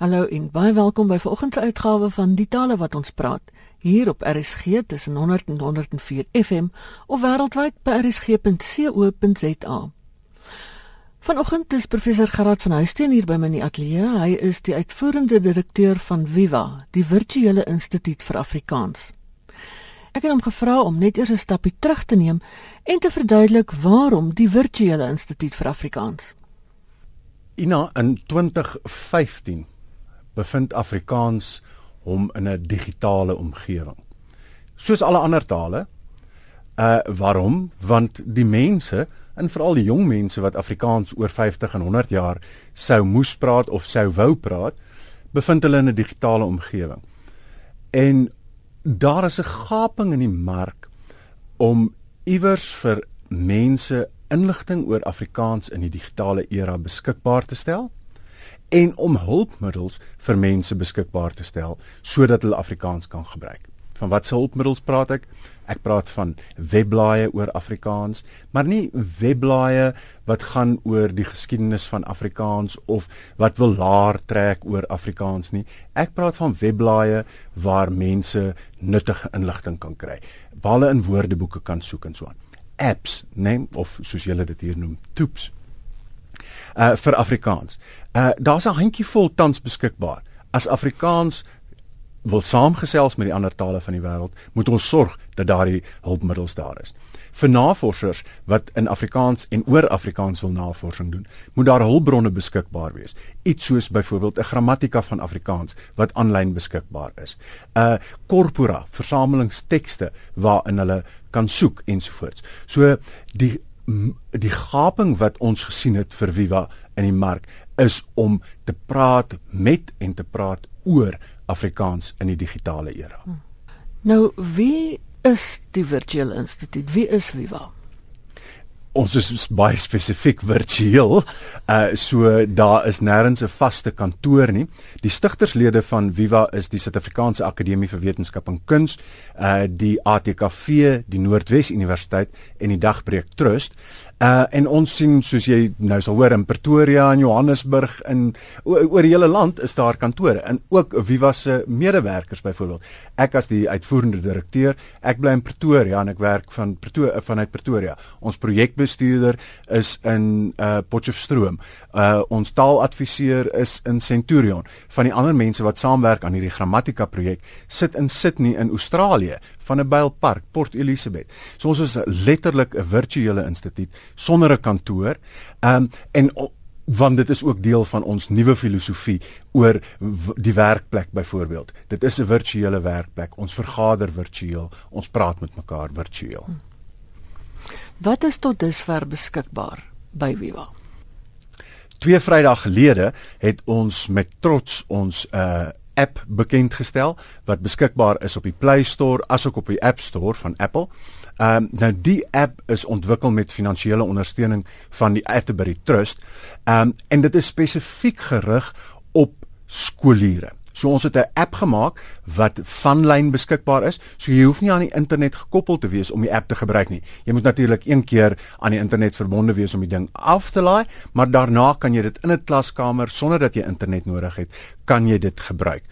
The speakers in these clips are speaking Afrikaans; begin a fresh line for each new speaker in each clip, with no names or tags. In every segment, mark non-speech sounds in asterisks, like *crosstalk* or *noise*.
Hallo en baie welkom by vanoggend se uitgawe van Die Tale wat ons praat hier op RSG tussen 100 en 104 FM of wêreldwyd by rsg.co.za. Vanoggend is professor Gerard van Huisteen hier by my in die ateljee. Hy is die uitvoerende direkteur van Viva, die virtuele instituut vir Afrikaans. Ek het hom gevra om net eers 'n stapie terug te neem en te verduidelik waarom die virtuele instituut vir Afrikaans.
Ina in 2015 bevind Afrikaans hom in 'n digitale omgewing. Soos alle ander tale. Uh waarom? Want die mense en veral die jong mense wat Afrikaans oor 50 en 100 jaar sou moes praat of sou wou praat, bevind hulle in 'n digitale omgewing. En daar is 'n gaping in die mark om iewers vir mense inligting oor Afrikaans in die digitale era beskikbaar te stel en om hulpmiddels vir mense beskikbaar te stel sodat hulle Afrikaans kan gebruik. Van watter hulpmiddels praat ek? Ek praat van webblaaie oor Afrikaans, maar nie webblaaie wat gaan oor die geskiedenis van Afrikaans of wat wil laer trek oor Afrikaans nie. Ek praat van webblaaie waar mense nuttige inligting kan kry, waar hulle in woordeboeke kan soek en so aan. Apps, neem of soos julle dit hier noem, toeps uh vir Afrikaans. Uh daar's 'n handjievol tans beskikbaar. As Afrikaans wil saamgesels met die ander tale van die wêreld, moet ons sorg dat daardie hulpmiddels daar is. Vir navorsers wat in Afrikaans en oor Afrikaans wil navorsing doen, moet daar hulpbronne beskikbaar wees. Iets soos byvoorbeeld 'n grammatika van Afrikaans wat aanlyn beskikbaar is. 'n uh, Corpora, versamelingstekste waarin hulle kan soek ensovoorts. So die die gaping wat ons gesien het vir Viva in die mark is om te praat met en te praat oor Afrikaans in die digitale era. Hm.
Nou wie is die Virtual Instituut? Wie is Viva?
Ons is baie spesifiek virtueel. Uh so daar is nêrens 'n vaste kantoor nie. Die stigterslede van Viva is die Suid-Afrikaanse Akademie vir Wetenskap en Kuns, uh die ATKV, die Noordwes Universiteit en die Dagbreek Trust. Uh en ons sien soos jy nou sal hoor in Pretoria en Johannesburg in oor die hele land is daar kantore en ook Viva se medewerkers byvoorbeeld. Ek as die uitvoerende direkteur, ek bly in Pretoria en ek werk van Pretoria vanuit Pretoria. Ons projek bestuurder is in uh Potchefstroom. Uh ons taaladviseur is in Centurion. Van die ander mense wat saamwerk aan hierdie grammatika projek sit in Sydney in Australië van 'n Bylpark, Port Elizabeth. So ons is letterlik 'n virtuele instituut sonder 'n kantoor. Um en want dit is ook deel van ons nuwe filosofie oor die werkplek byvoorbeeld. Dit is 'n virtuele werkplek. Ons vergader virtueel, ons praat met mekaar virtueel. Hmm.
Wat is tot dusver beskikbaar by Viva?
Twee Vrydae gelede het ons met trots ons uh app bekend gestel wat beskikbaar is op die Play Store asook op die App Store van Apple. Ehm um, nou die app is ontwikkel met finansiële ondersteuning van die Atterbury Trust. Ehm um, en dit is spesifiek gerig op skooliere. So ons het 'n app gemaak wat vanlyn beskikbaar is. So jy hoef nie aan die internet gekoppel te wees om die app te gebruik nie. Jy moet natuurlik een keer aan die internet verbonde wees om die ding af te laai, maar daarna kan jy dit in 'n klaskamer sonder dat jy internet nodig het, kan jy dit gebruik.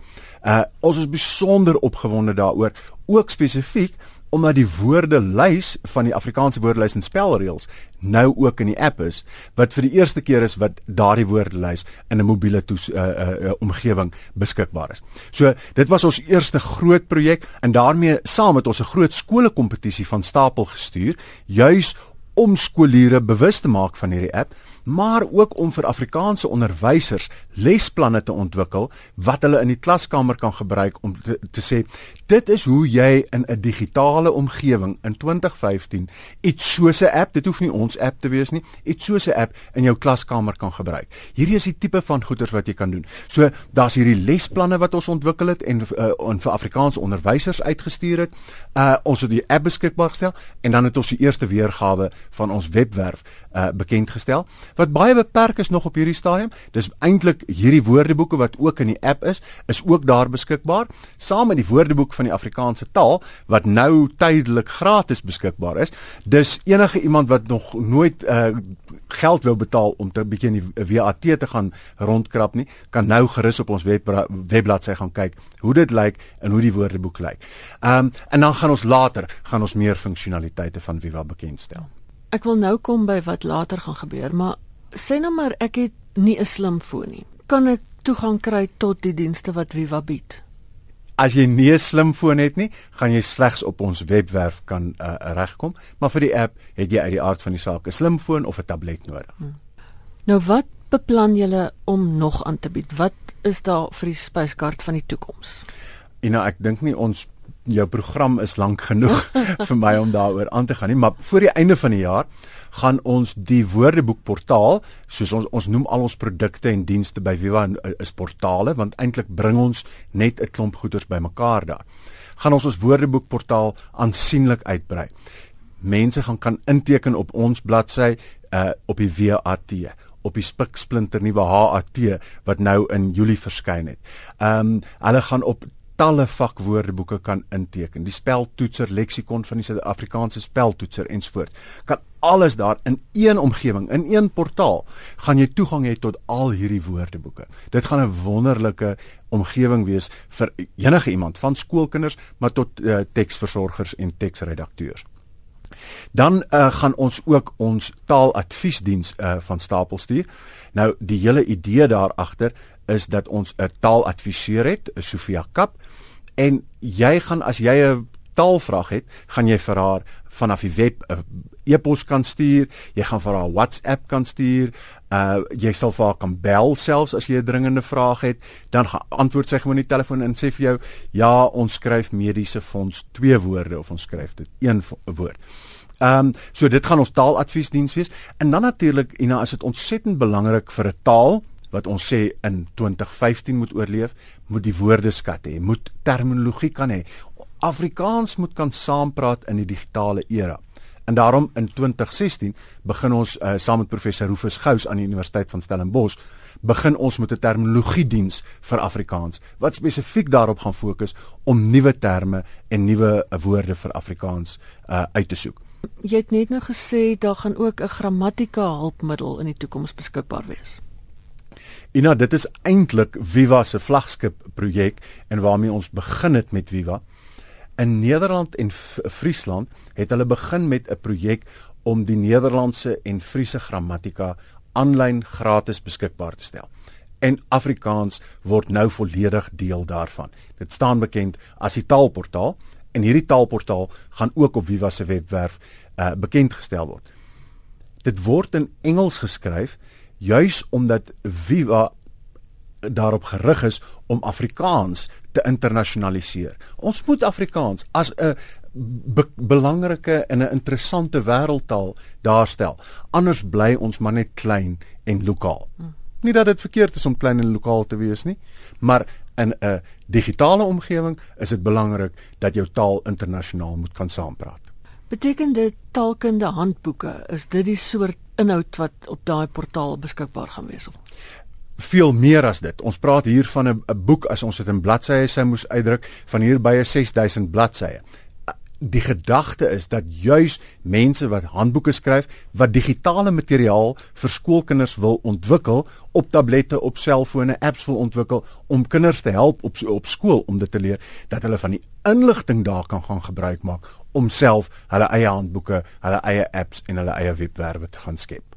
Uh ons is besonder opgewonde daaroor, ook spesifiek omdat die woordelys van die Afrikaanse woordelys en spelreëls nou ook in die app is wat vir die eerste keer is wat daardie woordelys in 'n mobiele toes, uh, uh, uh, omgewing beskikbaar is. So dit was ons eerste groot projek en daarmee saam het ons 'n groot skoolkompetisie van stapel gestuur juis om skooliere bewus te maak van hierdie app maar ook om vir Afrikaanse onderwysers lesplanne te ontwikkel wat hulle in die klaskamer kan gebruik om te, te sê dit is hoe jy in 'n digitale omgewing in 2015 iets soos 'n app, dit hoef nie ons app te wees nie, iets soos 'n app in jou klaskamer kan gebruik. Hierdie is die tipe van goeders wat jy kan doen. So daar's hierdie lesplanne wat ons ontwikkel het en uh, en vir Afrikaanse onderwysers uitgestuur het. Uh ons het die app beskikbaar gestel en dan het ons die eerste weergawe van ons webwerf uh bekend gestel wat baie beperk is nog op hierdie stadium. Dis eintlik hierdie woordeboeke wat ook in die app is, is ook daar beskikbaar, saam met die woordeboek van die Afrikaanse taal wat nou tydelik gratis beskikbaar is. Dis enige iemand wat nog nooit uh, geld wou betaal om te bietjie in die WAT te gaan rondkrap nie, kan nou gerus op ons web webbladsy gaan kyk hoe dit lyk en hoe die woordeboek lyk. Ehm um, en dan gaan ons later gaan ons meer funksionaliteite van Viva bekendstel.
Ek wil nou kom by wat later gaan gebeur, maar sê nou maar ek het nie 'n slimfoon nie. Kan ek toegang kry tot die dienste wat Viva bied?
As jy nie 'n slimfoon het nie, gaan jy slegs op ons webwerf kan uh, regkom, maar vir die app het jy uit die aard van die saak 'n slimfoon of 'n tablet nodig. Hmm.
Nou wat beplan julle om nog aan te bied? Wat is daar vir die spyskaart van die toekoms?
En nou ek dink nie ons jou program is lank genoeg *laughs* vir my om daaroor aan te gaan nie, maar voor die einde van die jaar gaan ons die woordeboekportaal, soos ons ons noem al ons produkte en dienste by Viva eh, is portale want eintlik bring ons net 'n klomp goeders bymekaar daar. Gaan ons ons woordeboekportaal aansienlik uitbrei. Mense gaan kan inteken op ons bladsy uh op die WAT op die spiksplinter nuwe HAT wat nou in Julie verskyn het. Ehm um, hulle gaan op talle vakwoordeboeke kan inteken. Die speltoetser, leksikon van die Suid-Afrikaanse speltoetser ensvoort. Kan alles daar in een omgewing, in een portaal, gaan jy toegang hê tot al hierdie woordeboeke. Dit gaan 'n wonderlike omgewing wees vir enige iemand van skoolkinders maar tot uh, teksversorgers en teksredakteurs. Dan uh, gaan ons ook ons taaladviesdiens uh, van stapel stuur. Nou die hele idee daar agter is dat ons 'n taaladviseur het, Sofia Kap, en jy gaan as jy 'n taalvraag het, gaan jy vir haar vanaf die web 'n e-pos kan stuur, jy gaan vir haar WhatsApp kan stuur, uh jy sal vir haar kan bel selfs as jy 'n dringende vraag het, dan antwoord sy gewoon die telefoon en sê vir jou, ja, ons skryf mediese fonds twee woorde of ons skryf dit een woord. Ehm um, so dit gaan ons taaladviesdiens wees en dan natuurlik Ina is dit ontsettend belangrik vir 'n taal wat ons sê in 2015 moet oorleef, moet die woordeskat hê, moet terminologie kan hê. Afrikaans moet kan saampraat in die digitale era. En daarom in 2016 begin ons uh, saam met professor Rufus Gous aan die Universiteit van Stellenbosch begin ons met 'n terminologiediens vir Afrikaans wat spesifiek daarop gaan fokus om nuwe terme en nuwe uh, woorde vir Afrikaans uh, uit te soek.
Jy het net nou gesê daar gaan ook 'n grammatika hulpmiddel in die toekoms beskikbaar wees.
Ina, dit is eintlik Viva se vlaggenskap projek en waarmee ons begin het met Viva. In Nederland en Friesland het hulle begin met 'n projek om die Nederlandse en Friese grammatika aanlyn gratis beskikbaar te stel. En Afrikaans word nou volledig deel daarvan. Dit staan bekend as die taalportaal en hierdie taalportaal gaan ook op Viva se webwerf uh, bekend gestel word. Dit word in Engels geskryf juis omdat Viva daarop gerig is om Afrikaans te internasionaliseer. Ons moet Afrikaans as 'n be belangrike en 'n interessante wêreldtaal daarstel. Anders bly ons maar net klein en lokaal. Hmm. Nie dat dit verkeerd is om klein en lokaal te wees nie, maar in 'n digitale omgewing is dit belangrik dat jou taal internasionaal moet kan saampraat.
Beteken dit taalkunde handboeke? Is dit die soort inhoud wat op daai portaal beskikbaar gaan wees of
veel meer as dit. Ons praat hier van 'n boek as ons dit in bladsye sou moes uitdruk. Van hier by 'n 6000 bladsye die gedagte is dat juis mense wat handboeke skryf wat digitale materiaal vir skoolkinders wil ontwikkel op tablette, op selfone, apps wil ontwikkel om kinders te help op op skool om dit te leer dat hulle van die inligting daar kan gaan gebruik maak om self hulle eie handboeke, hulle eie apps en hulle eie webwerwe te gaan skep.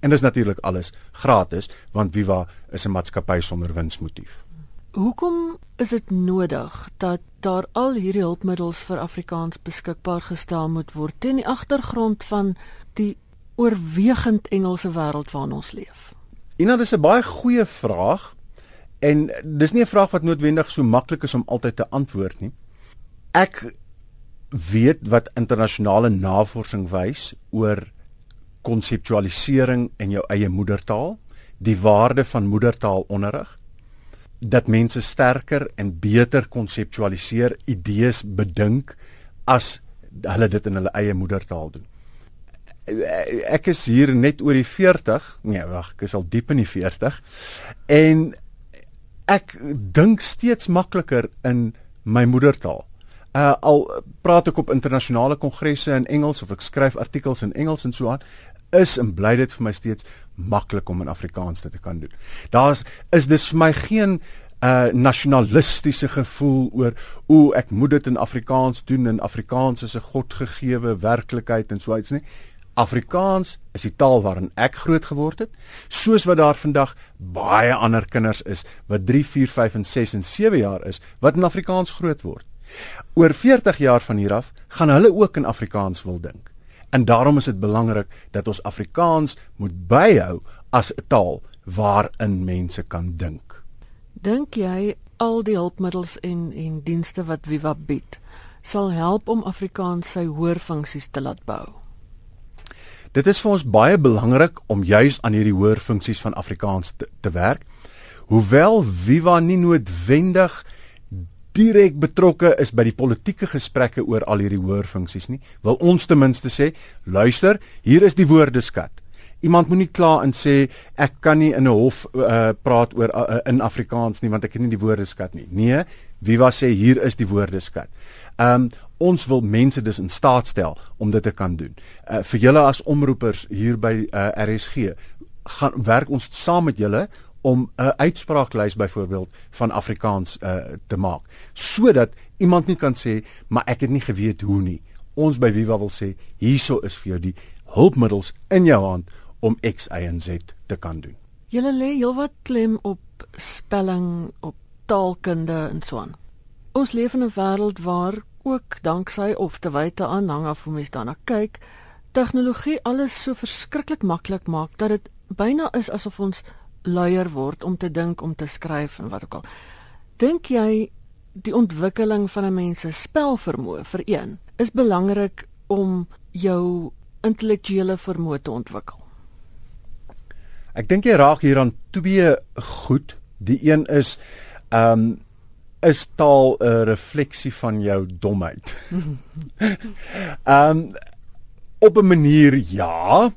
En dis natuurlik alles gratis want Viva is 'n maatskappy sonder winsmotief.
Hoekom is dit nodig dat daar al hierdie hulpmiddels vir Afrikaans beskikbaar gestel moet word teen die agtergrond van die oorwegend Engelse wêreld waarin ons leef?
Ina, dis 'n baie goeie vraag en dis nie 'n vraag wat noodwendig so maklik is om altyd te antwoord nie. Ek weet wat internasionale navorsing wys oor konseptualisering in jou eie moedertaal, die waarde van moedertaalonderrig dat mense sterker en beter konseptualiseer, idees bedink as hulle dit in hulle eie moedertaal doen. ek is hier net oor die 40. Nee, wag, ek is al diep in die 40. En ek dink steeds makliker in my moedertaal. Uh al praat ek op internasionale kongresse in Engels of ek skryf artikels in Engels en so aan, is en bly dit vir my steeds maklik om in Afrikaans dit te kan doen. Daar's is dis vir my geen uh nasionalistiese gevoel oor o ek moet dit in Afrikaans doen en Afrikaans is 'n godgegewe werklikheid en so iets nie. Afrikaans is die taal waarin ek groot geword het, soos wat daar vandag baie ander kinders is wat 3, 4, 5 en 6 en 7 jaar is wat in Afrikaans groot word. Oor 40 jaar van hier af gaan hulle ook in Afrikaans wil dink. En daarom is dit belangrik dat ons Afrikaans moet byhou as 'n taal waarin mense kan dink.
Dink jy al die hulpmiddels en en dienste wat Viva bied sal help om Afrikaans sy hoër funksies te laat bou?
Dit is vir ons baie belangrik om juis aan hierdie hoër funksies van Afrikaans te, te werk. Hoewel Viva nie noodwendig direk betrokke is by die politieke gesprekke oor al hierdie hoër funksies nie, wil ons ten minste sê, luister, hier is die woordeskat. Iemand moenie kla en sê ek kan nie in 'n hof uh, praat oor uh, in Afrikaans nie want ek het nie die woordeskat nie. Nee, wie was sê hier is die woordeskat. Um, ons wil mense dus in staat stel om dit te kan doen. Uh, vir julle as omroepers hier by uh, RSG gaan werk ons saam met julle om 'n uitspraaklys byvoorbeeld van Afrikaans uh, te maak sodat iemand nie kan sê maar ek het nie geweet hoe nie. Ons by Viva wil sê hierso is vir jou die hulpmiddels in jou hand om X Y en Z te kan doen.
Julle lê heelwat klem op spelling, op taalkunde en so aan. Ons leef in 'n wêreld waar ook danksy of te wyte aan hang af hoe mens daarna kyk, tegnologie alles so verskriklik maklik maak dat dit byna is asof ons luier word om te dink, om te skryf en wat ook al. Dink jy die ontwikkeling van 'n mens se spelvermoë vir een is belangrik om jou intellektuele vermoë te ontwikkel?
Ek dink jy raak hier aan twee goed. Die een is ehm um, is taal 'n refleksie van jou domheid. *laughs* Ehm um, op 'n manier ja,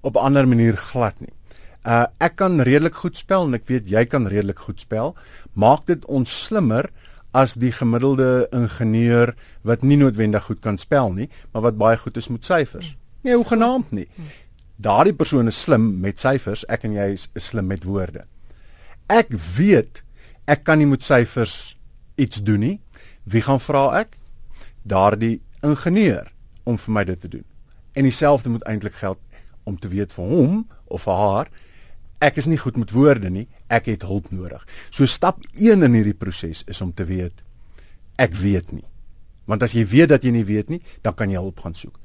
op 'n ander manier glad nie. Uh ek kan redelik goed spel en ek weet jy kan redelik goed spel. Maak dit ons slimmer as die gemiddelde ingenieur wat nie noodwendig goed kan spel nie, maar wat baie goed is met syfers. Nee, hoe genaamd nie. Daardie persoon is slim met syfers, ek en jy is slim met woorde. Ek weet ek kan nie met syfers iets doen nie. Wie gaan vra ek? Daardie ingenieur om vir my dit te doen. En dieselfde moet eintlik geld om te weet vir hom of vir haar ek is nie goed met woorde nie, ek het hulp nodig. So stap 1 in hierdie proses is om te weet ek weet nie. Want as jy weet dat jy nie weet nie, dan kan jy hulp gaan soek.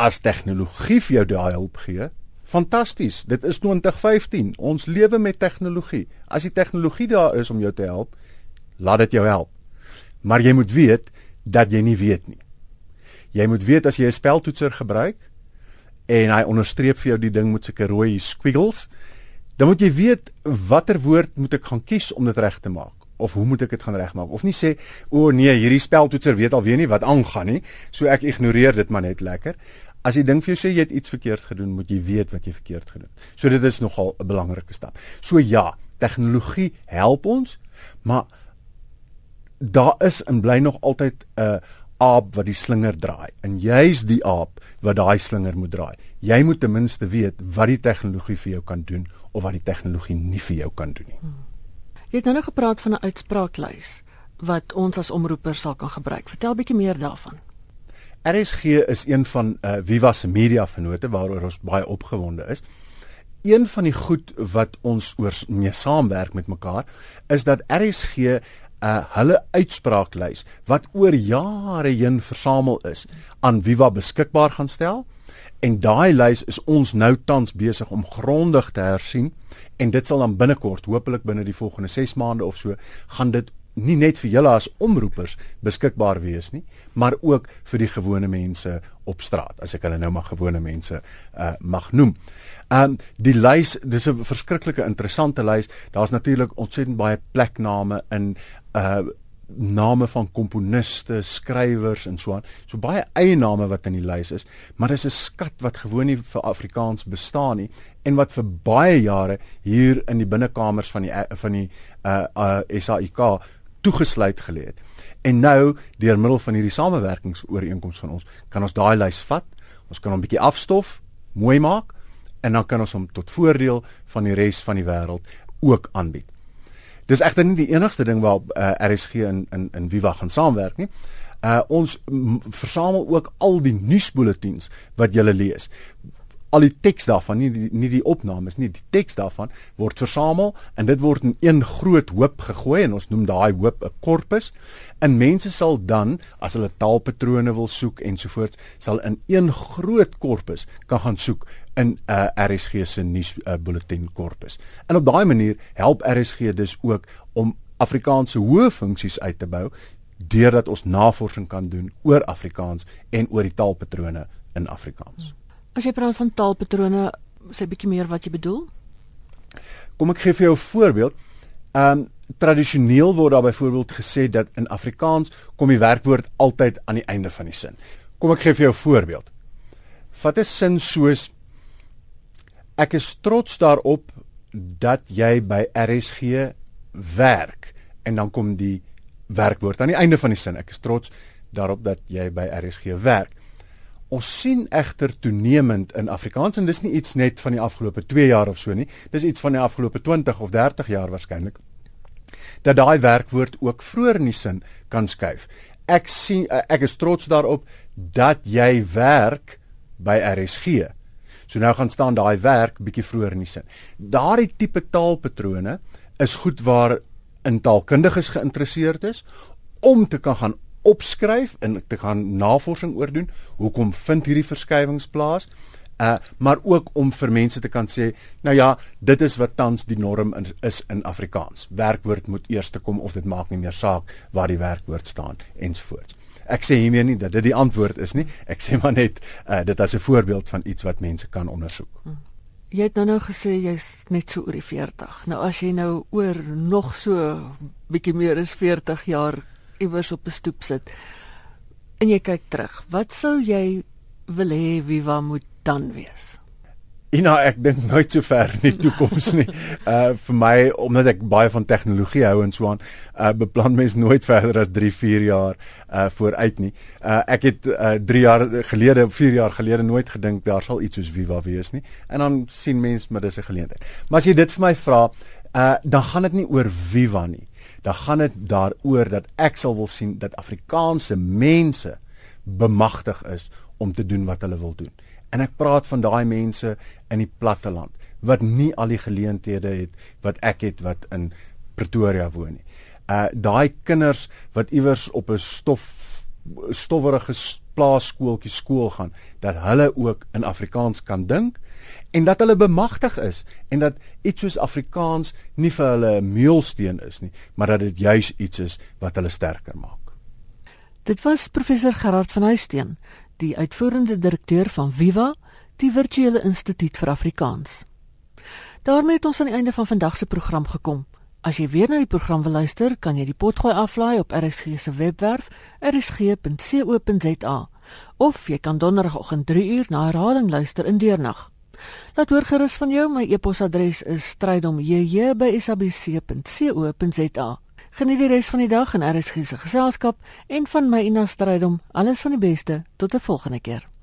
As tegnologie vir jou daai hulp gee, fantasties. Dit is 2015. Ons lewe met tegnologie. As die tegnologie daar is om jou te help, laat dit jou help. Maar jy moet weet dat jy nie weet nie. Jy moet weet as jy 'n speltoetser gebruik, en hy onderstreep vir jou die ding met sulke rooi squiggles, dan moet jy weet watter woord moet ek gaan kies om dit reg te maak of hoe moet ek dit gaan regmaak. Of nie sê o nee hierdie speltoetser weet alweer nie wat aangaan nie so ek ignoreer dit maar net lekker. As jy dink vir jou sê jy het iets verkeerd gedoen moet jy weet wat jy verkeerd gedoen so dit is nogal 'n belangrike stap. So ja tegnologie help ons maar daar is en bly nog altyd 'n uh, aap wat die slinger draai en jy's die aap wat daai slinger moet draai. Jy moet ten minste weet wat die tegnologie vir jou kan doen of wat die tegnologie nie vir jou kan doen nie. Hmm.
Jy het nou nog gepraat van 'n uitspraaklys wat ons as omroepers sal kan gebruik. Vertel bietjie meer daarvan.
RSG is een van uh, Viva se media vennote waaroor ons baie opgewonde is. Een van die goed wat ons oor mee saamwerk met mekaar is dat RSG uh hulle uitspraaklys wat oor jare heen versamel is aan Viva beskikbaar gaan stel en daai lys is ons nou tans besig om grondig te hersien en dit sal dan binnekort hopelik binne die volgende 6 maande of so gaan dit nie net vir julle as omroepers beskikbaar wees nie, maar ook vir die gewone mense op straat, as ek hulle nou maar gewone mense uh mag noem. Um die lys, dis 'n verskriklike interessante lys. Daar's natuurlik ontsettend baie plekname in uh name van komponiste, skrywers en so aan. So baie eie name wat in die lys is, maar dis 'n skat wat gewoon nie vir Afrikaans bestaan nie en wat vir baie jare hier in die binnekamers van die van die uh, uh SAIK toegesluit gelê het. En nou deur middel van hierdie samewerkingsooreenkoms van ons kan ons daai lys vat. Ons kan hom bietjie afstof, mooi maak en dan kan ons hom tot voordeel van die res van die wêreld ook aanbied. Dis egter nie die enigste ding waar uh, RSG in in in Viva gaan saamwerk nie. Uh ons versamel ook al die nuusbulletins wat jy lees al die teks daarvan nie die, nie die opnames nie die teks daarvan word versamel en dit word in een groot hoop gegooi en ons noem daai hoop 'n korpus en mense sal dan as hulle taalpatrone wil soek ensovoorts sal in een groot korpus kan gaan soek in 'n uh, RSG se nuus uh, bulletin korpus en op daai manier help RSG dus ook om Afrikaanse hoë funksies uit te bou deurdat ons navorsing kan doen oor Afrikaans en oor die taalpatrone in Afrikaans. Hmm.
As jy praat van taalpatrone, sê bietjie meer wat jy bedoel?
Kom ek gee vir jou 'n voorbeeld. Ehm um, tradisioneel word daar byvoorbeeld gesê dat in Afrikaans kom die werkwoord altyd aan die einde van die sin. Kom ek gee vir jou 'n voorbeeld. Vat 'n sin soos Ek is trots daarop dat jy by RSG werk en dan kom die werkwoord aan die einde van die sin. Ek is trots daarop dat jy by RSG werk. Ons sien egter toenemend in Afrikaans en dis nie iets net van die afgelope 2 jaar of so nie. Dis iets van die afgelope 20 of 30 jaar waarskynlik. Dat daai werkwoord ook vroeër in die sin kan skuif. Ek sien ek is trots daarop dat jy werk by RSG. So nou gaan staan daai werk bietjie vroeër in die sin. Daardie tipe taalpatrone is goed waar in taalkundiges geïnteresseerd is om te kan gaan opskryf en te gaan navorsing oor doen. Hoekom vind hierdie verskywings plaas? Uh maar ook om vir mense te kan sê, nou ja, dit is wat tans die norm in, is in Afrikaans. Werkwoord moet eers te kom of dit maak nie meer saak waar die werkwoord staan ensvoorts. Ek sê hiermee nie dat dit die antwoord is nie. Ek sê maar net uh dit as 'n voorbeeld van iets wat mense kan ondersoek. Hm.
Jy het nou nou gesê jy's net so oor die 40. Nou as jy nou oor nog so bietjie meer as 40 jaar iewers op 'n stoep sit en jy kyk terug, wat sou jy wil hê Viva moet dan wees?
Ina, ek dink nooit so ver in die toekoms nie. *laughs* Uh vir my omdat ek baie van tegnologie hou en so aan, uh beplan mens nooit verder as 3, 4 jaar uh vooruit nie. Uh ek het uh 3 jaar gelede, 4 jaar gelede nooit gedink daar sal iets soos Viva wees nie. En dan sien mens maar dis 'n geleentheid. Maar as jy dit vir my vra, uh dan gaan dit nie oor Viva nie dan gaan dit daaroor dat ek sal wil sien dat Afrikaanse mense bemagtig is om te doen wat hulle wil doen. En ek praat van daai mense in die platteland wat nie al die geleenthede het wat ek het wat in Pretoria woon nie. Uh daai kinders wat iewers op 'n stof stowwerige plaaskooltjie skool gaan, dat hulle ook in Afrikaans kan dink en dat hulle bemagtig is en dat iets soos Afrikaans nie vir hulle 'n meulsteen is nie, maar dat dit juis iets is wat hulle sterker maak.
Dit was professor Gerard van Huisteen, die uitvoerende direkteur van Viva, die virtuele instituut vir Afrikaans. daarmee het ons aan die einde van vandag se program gekom. As jy weer na die program wil luister, kan jy die potgooi aflaai op RSG se webwerf rsg.co.za of jy kan donderdagoggend 3uur na herhaling luister in deernag. Laat hoor gerus van jou. My e-posadres is strydom@sabc.co.za. Geniet die res van die dag en RSG se geselskap en van my Ina Strydom. Alles van die beste. Tot 'n volgende keer.